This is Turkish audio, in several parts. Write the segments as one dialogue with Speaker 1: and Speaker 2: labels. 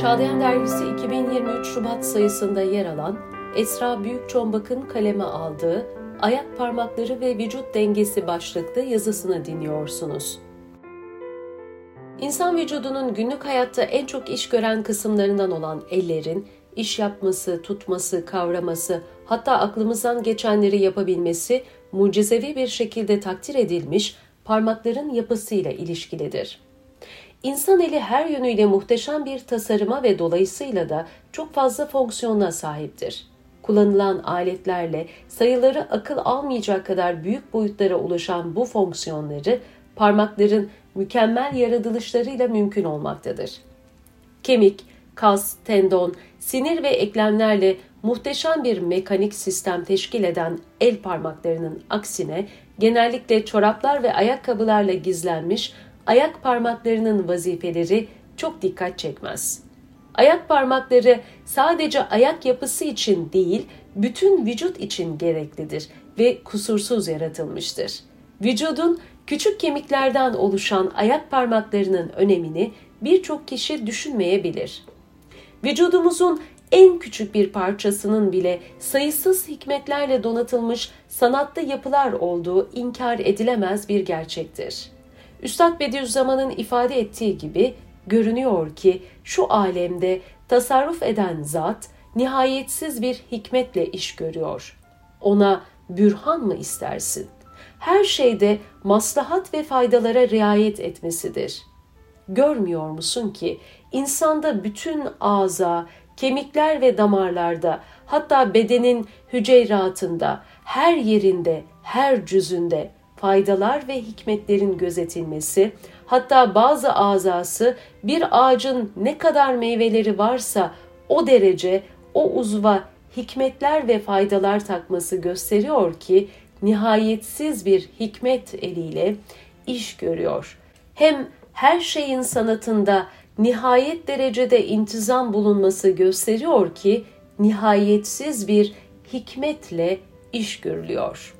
Speaker 1: Çağlayan Dergisi 2023 Şubat sayısında yer alan Esra Büyükçombak'ın kaleme aldığı Ayak Parmakları ve Vücut Dengesi başlıklı yazısını dinliyorsunuz. İnsan vücudunun günlük hayatta en çok iş gören kısımlarından olan ellerin, iş yapması, tutması, kavraması, hatta aklımızdan geçenleri yapabilmesi mucizevi bir şekilde takdir edilmiş parmakların yapısıyla ilişkilidir. İnsan eli her yönüyle muhteşem bir tasarıma ve dolayısıyla da çok fazla fonksiyona sahiptir. Kullanılan aletlerle sayıları akıl almayacak kadar büyük boyutlara ulaşan bu fonksiyonları parmakların mükemmel yaratılışlarıyla mümkün olmaktadır. Kemik, kas, tendon, sinir ve eklemlerle muhteşem bir mekanik sistem teşkil eden el parmaklarının aksine genellikle çoraplar ve ayakkabılarla gizlenmiş ayak parmaklarının vazifeleri çok dikkat çekmez. Ayak parmakları sadece ayak yapısı için değil, bütün vücut için gereklidir ve kusursuz yaratılmıştır. Vücudun küçük kemiklerden oluşan ayak parmaklarının önemini birçok kişi düşünmeyebilir. Vücudumuzun en küçük bir parçasının bile sayısız hikmetlerle donatılmış sanatlı yapılar olduğu inkar edilemez bir gerçektir. Üstad Bediüzzaman'ın ifade ettiği gibi görünüyor ki şu alemde tasarruf eden zat nihayetsiz bir hikmetle iş görüyor. Ona bürhan mı istersin? Her şeyde maslahat ve faydalara riayet etmesidir. Görmüyor musun ki insanda bütün ağza, kemikler ve damarlarda, hatta bedenin hüceyratında, her yerinde, her cüzünde faydalar ve hikmetlerin gözetilmesi, hatta bazı azası bir ağacın ne kadar meyveleri varsa o derece o uzva hikmetler ve faydalar takması gösteriyor ki nihayetsiz bir hikmet eliyle iş görüyor. Hem her şeyin sanatında nihayet derecede intizam bulunması gösteriyor ki nihayetsiz bir hikmetle iş görülüyor.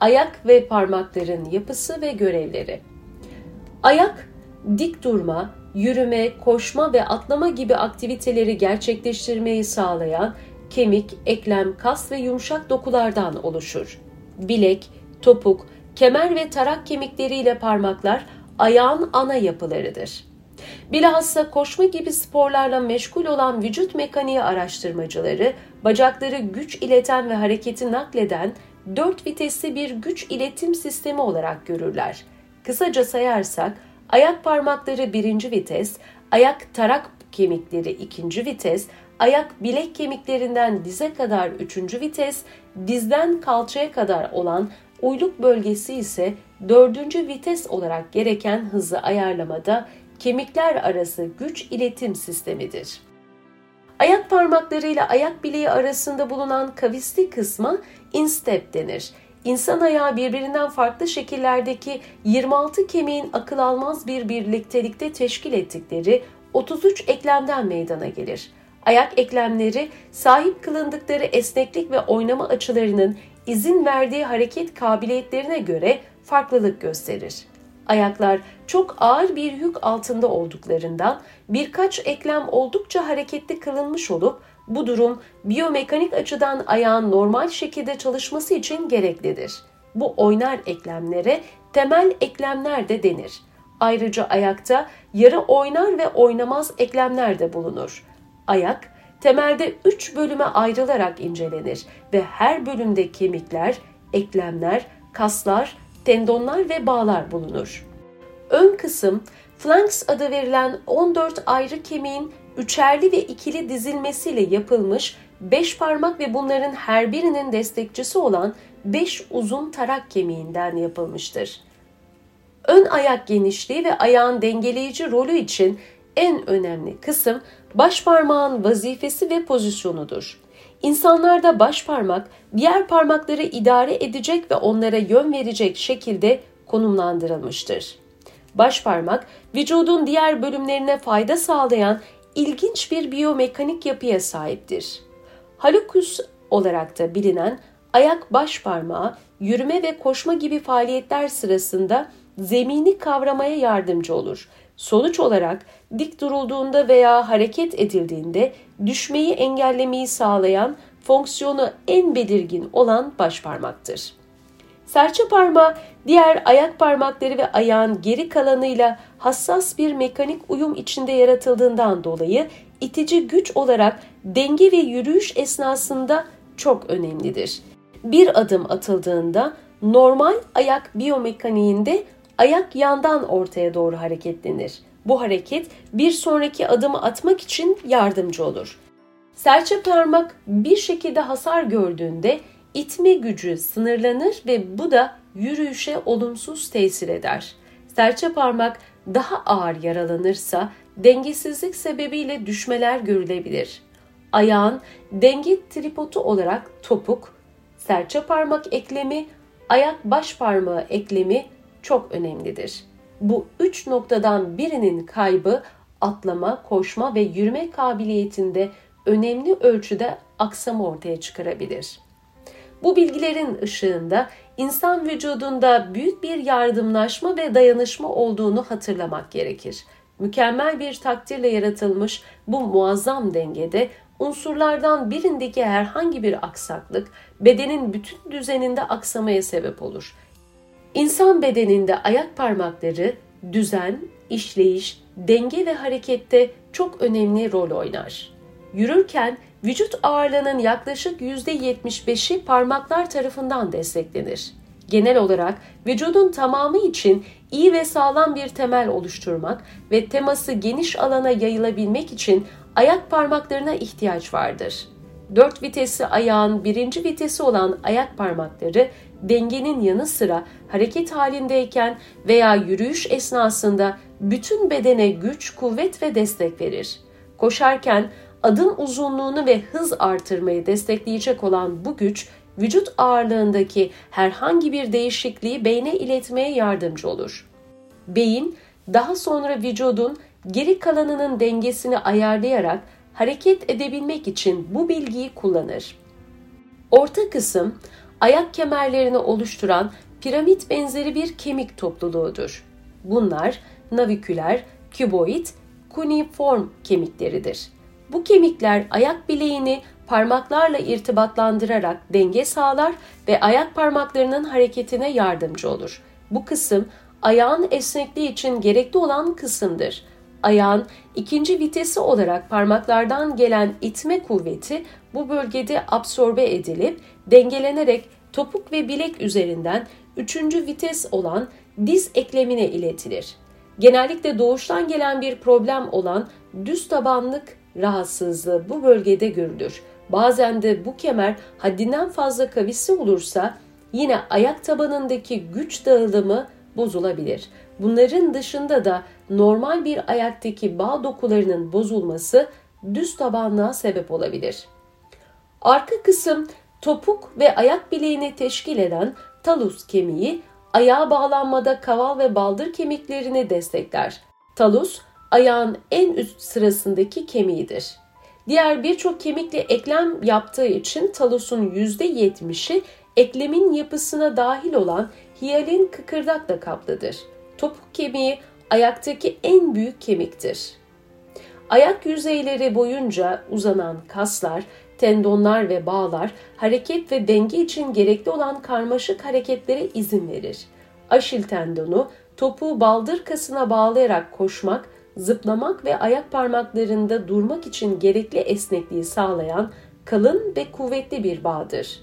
Speaker 1: Ayak ve parmakların yapısı ve görevleri. Ayak dik durma, yürüme, koşma ve atlama gibi aktiviteleri gerçekleştirmeyi sağlayan kemik, eklem, kas ve yumuşak dokulardan oluşur. Bilek, topuk, kemer ve tarak kemikleriyle parmaklar ayağın ana yapılarıdır. Bilhassa koşma gibi sporlarla meşgul olan vücut mekaniği araştırmacıları, bacakları güç ileten ve hareketi nakleden dört vitesli bir güç iletim sistemi olarak görürler. Kısaca sayarsak, ayak parmakları birinci vites, ayak tarak kemikleri ikinci vites, ayak bilek kemiklerinden dize kadar üçüncü vites, dizden kalçaya kadar olan uyluk bölgesi ise dördüncü vites olarak gereken hızı ayarlamada kemikler arası güç iletim sistemidir. Ayak parmaklarıyla ayak bileği arasında bulunan kavisli kısma instep denir. İnsan ayağı birbirinden farklı şekillerdeki 26 kemiğin akıl almaz bir birliktelikte teşkil ettikleri 33 eklemden meydana gelir. Ayak eklemleri sahip kılındıkları esneklik ve oynama açılarının izin verdiği hareket kabiliyetlerine göre farklılık gösterir. Ayaklar çok ağır bir yük altında olduklarından birkaç eklem oldukça hareketli kılınmış olup bu durum biyomekanik açıdan ayağın normal şekilde çalışması için gereklidir. Bu oynar eklemlere temel eklemler de denir. Ayrıca ayakta yarı oynar ve oynamaz eklemler de bulunur. Ayak temelde üç bölüme ayrılarak incelenir ve her bölümde kemikler, eklemler, kaslar, tendonlar ve bağlar bulunur. Ön kısım, flanks adı verilen 14 ayrı kemiğin üçerli ve ikili dizilmesiyle yapılmış 5 parmak ve bunların her birinin destekçisi olan 5 uzun tarak kemiğinden yapılmıştır. Ön ayak genişliği ve ayağın dengeleyici rolü için en önemli kısım baş parmağın vazifesi ve pozisyonudur. İnsanlarda baş parmak diğer parmakları idare edecek ve onlara yön verecek şekilde konumlandırılmıştır. Baş parmak vücudun diğer bölümlerine fayda sağlayan ilginç bir biyomekanik yapıya sahiptir. Halokus olarak da bilinen ayak baş parmağı yürüme ve koşma gibi faaliyetler sırasında zemini kavramaya yardımcı olur. Sonuç olarak dik durulduğunda veya hareket edildiğinde düşmeyi engellemeyi sağlayan fonksiyonu en belirgin olan baş parmaktır. Serçe parmağı diğer ayak parmakları ve ayağın geri kalanıyla hassas bir mekanik uyum içinde yaratıldığından dolayı itici güç olarak denge ve yürüyüş esnasında çok önemlidir. Bir adım atıldığında normal ayak biyomekaniğinde ayak yandan ortaya doğru hareketlenir. Bu hareket bir sonraki adımı atmak için yardımcı olur. Serçe parmak bir şekilde hasar gördüğünde itme gücü sınırlanır ve bu da yürüyüşe olumsuz tesir eder. Serçe parmak daha ağır yaralanırsa dengesizlik sebebiyle düşmeler görülebilir. Ayağın denge tripodu olarak topuk, serçe parmak eklemi, ayak baş parmağı eklemi çok önemlidir. Bu üç noktadan birinin kaybı atlama, koşma ve yürüme kabiliyetinde önemli ölçüde aksama ortaya çıkarabilir. Bu bilgilerin ışığında insan vücudunda büyük bir yardımlaşma ve dayanışma olduğunu hatırlamak gerekir. Mükemmel bir takdirle yaratılmış bu muazzam dengede unsurlardan birindeki herhangi bir aksaklık bedenin bütün düzeninde aksamaya sebep olur. İnsan bedeninde ayak parmakları düzen, işleyiş, denge ve harekette çok önemli rol oynar. Yürürken vücut ağırlığının yaklaşık %75'i parmaklar tarafından desteklenir. Genel olarak vücudun tamamı için iyi ve sağlam bir temel oluşturmak ve teması geniş alana yayılabilmek için ayak parmaklarına ihtiyaç vardır. Dört vitesi ayağın birinci vitesi olan ayak parmakları dengenin yanı sıra hareket halindeyken veya yürüyüş esnasında bütün bedene güç, kuvvet ve destek verir. Koşarken adım uzunluğunu ve hız artırmayı destekleyecek olan bu güç vücut ağırlığındaki herhangi bir değişikliği beyne iletmeye yardımcı olur. Beyin daha sonra vücudun geri kalanının dengesini ayarlayarak hareket edebilmek için bu bilgiyi kullanır. Orta kısım ayak kemerlerini oluşturan piramit benzeri bir kemik topluluğudur. Bunlar naviküler, küboid, kuniform kemikleridir. Bu kemikler ayak bileğini parmaklarla irtibatlandırarak denge sağlar ve ayak parmaklarının hareketine yardımcı olur. Bu kısım ayağın esnekliği için gerekli olan kısımdır. Ayağın ikinci vitesi olarak parmaklardan gelen itme kuvveti bu bölgede absorbe edilip dengelenerek topuk ve bilek üzerinden üçüncü vites olan diz eklemine iletilir. Genellikle doğuştan gelen bir problem olan düz tabanlık rahatsızlığı bu bölgede görülür. Bazen de bu kemer haddinden fazla kavisli olursa yine ayak tabanındaki güç dağılımı bozulabilir. Bunların dışında da normal bir ayaktaki bağ dokularının bozulması düz tabanlığa sebep olabilir. Arka kısım topuk ve ayak bileğini teşkil eden talus kemiği ayağa bağlanmada kaval ve baldır kemiklerini destekler. Talus ayağın en üst sırasındaki kemiğidir. Diğer birçok kemikle eklem yaptığı için talusun %70'i eklemin yapısına dahil olan hiyalin kıkırdakla kaplıdır. Topuk kemiği ayaktaki en büyük kemiktir. Ayak yüzeyleri boyunca uzanan kaslar, tendonlar ve bağlar hareket ve denge için gerekli olan karmaşık hareketlere izin verir. Aşil tendonu topuğu baldır kasına bağlayarak koşmak zıplamak ve ayak parmaklarında durmak için gerekli esnekliği sağlayan kalın ve kuvvetli bir bağdır.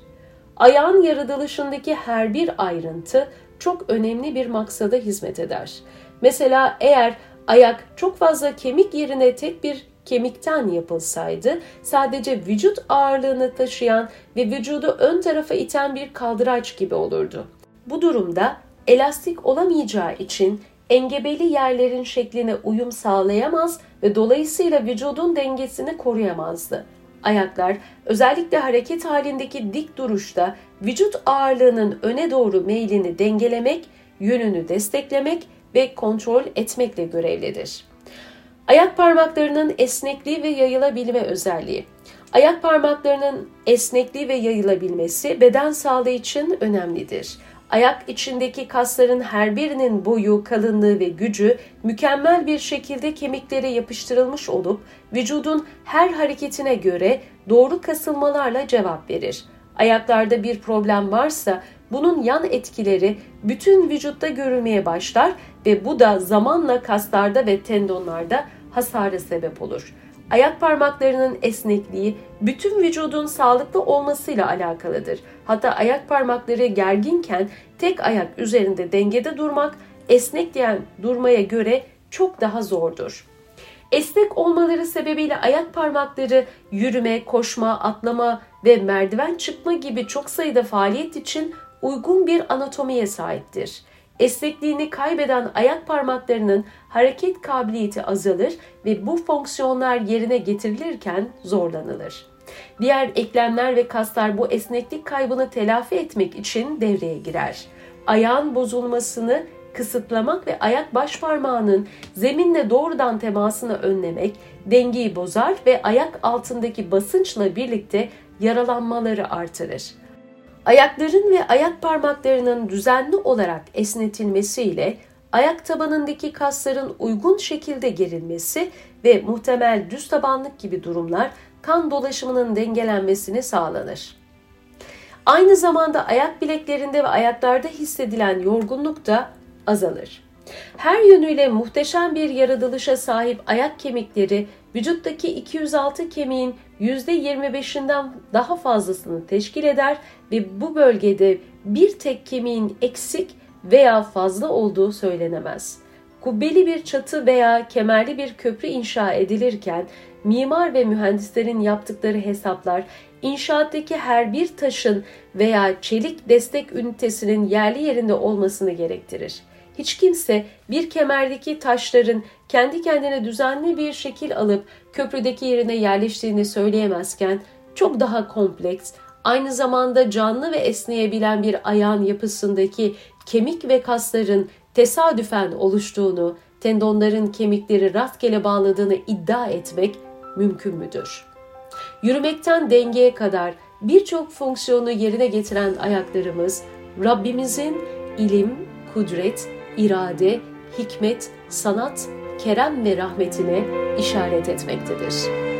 Speaker 1: Ayağın yaratılışındaki her bir ayrıntı çok önemli bir maksada hizmet eder. Mesela eğer ayak çok fazla kemik yerine tek bir kemikten yapılsaydı sadece vücut ağırlığını taşıyan ve vücudu ön tarafa iten bir kaldıraç gibi olurdu. Bu durumda elastik olamayacağı için engebeli yerlerin şekline uyum sağlayamaz ve dolayısıyla vücudun dengesini koruyamazdı. Ayaklar özellikle hareket halindeki dik duruşta vücut ağırlığının öne doğru meylini dengelemek, yönünü desteklemek ve kontrol etmekle görevlidir. Ayak parmaklarının esnekliği ve yayılabilme özelliği. Ayak parmaklarının esnekliği ve yayılabilmesi beden sağlığı için önemlidir Ayak içindeki kasların her birinin boyu, kalınlığı ve gücü mükemmel bir şekilde kemiklere yapıştırılmış olup vücudun her hareketine göre doğru kasılmalarla cevap verir. Ayaklarda bir problem varsa bunun yan etkileri bütün vücutta görülmeye başlar ve bu da zamanla kaslarda ve tendonlarda hasara sebep olur. Ayak parmaklarının esnekliği bütün vücudun sağlıklı olmasıyla alakalıdır. Hatta ayak parmakları gerginken tek ayak üzerinde dengede durmak esnek diyen durmaya göre çok daha zordur. Esnek olmaları sebebiyle ayak parmakları yürüme, koşma, atlama ve merdiven çıkma gibi çok sayıda faaliyet için uygun bir anatomiye sahiptir. Esnekliğini kaybeden ayak parmaklarının hareket kabiliyeti azalır ve bu fonksiyonlar yerine getirilirken zorlanılır. Diğer eklemler ve kaslar bu esneklik kaybını telafi etmek için devreye girer. Ayağın bozulmasını kısıtlamak ve ayak baş parmağının zeminle doğrudan temasını önlemek dengeyi bozar ve ayak altındaki basınçla birlikte yaralanmaları artırır. Ayakların ve ayak parmaklarının düzenli olarak esnetilmesiyle ayak tabanındaki kasların uygun şekilde gerilmesi ve muhtemel düz tabanlık gibi durumlar kan dolaşımının dengelenmesini sağlanır. Aynı zamanda ayak bileklerinde ve ayaklarda hissedilen yorgunluk da azalır. Her yönüyle muhteşem bir yaratılışa sahip ayak kemikleri vücuttaki 206 kemiğin %25'inden daha fazlasını teşkil eder ve bu bölgede bir tek kemiğin eksik veya fazla olduğu söylenemez. Kubbeli bir çatı veya kemerli bir köprü inşa edilirken mimar ve mühendislerin yaptıkları hesaplar inşaattaki her bir taşın veya çelik destek ünitesinin yerli yerinde olmasını gerektirir. Hiç kimse bir kemerdeki taşların kendi kendine düzenli bir şekil alıp köprüdeki yerine yerleştiğini söyleyemezken çok daha kompleks, aynı zamanda canlı ve esneyebilen bir ayağın yapısındaki kemik ve kasların tesadüfen oluştuğunu, tendonların kemikleri rastgele bağladığını iddia etmek mümkün müdür? Yürümekten dengeye kadar birçok fonksiyonu yerine getiren ayaklarımız Rabbimizin ilim, kudret, irade, hikmet, sanat, kerem ve rahmetine işaret etmektedir.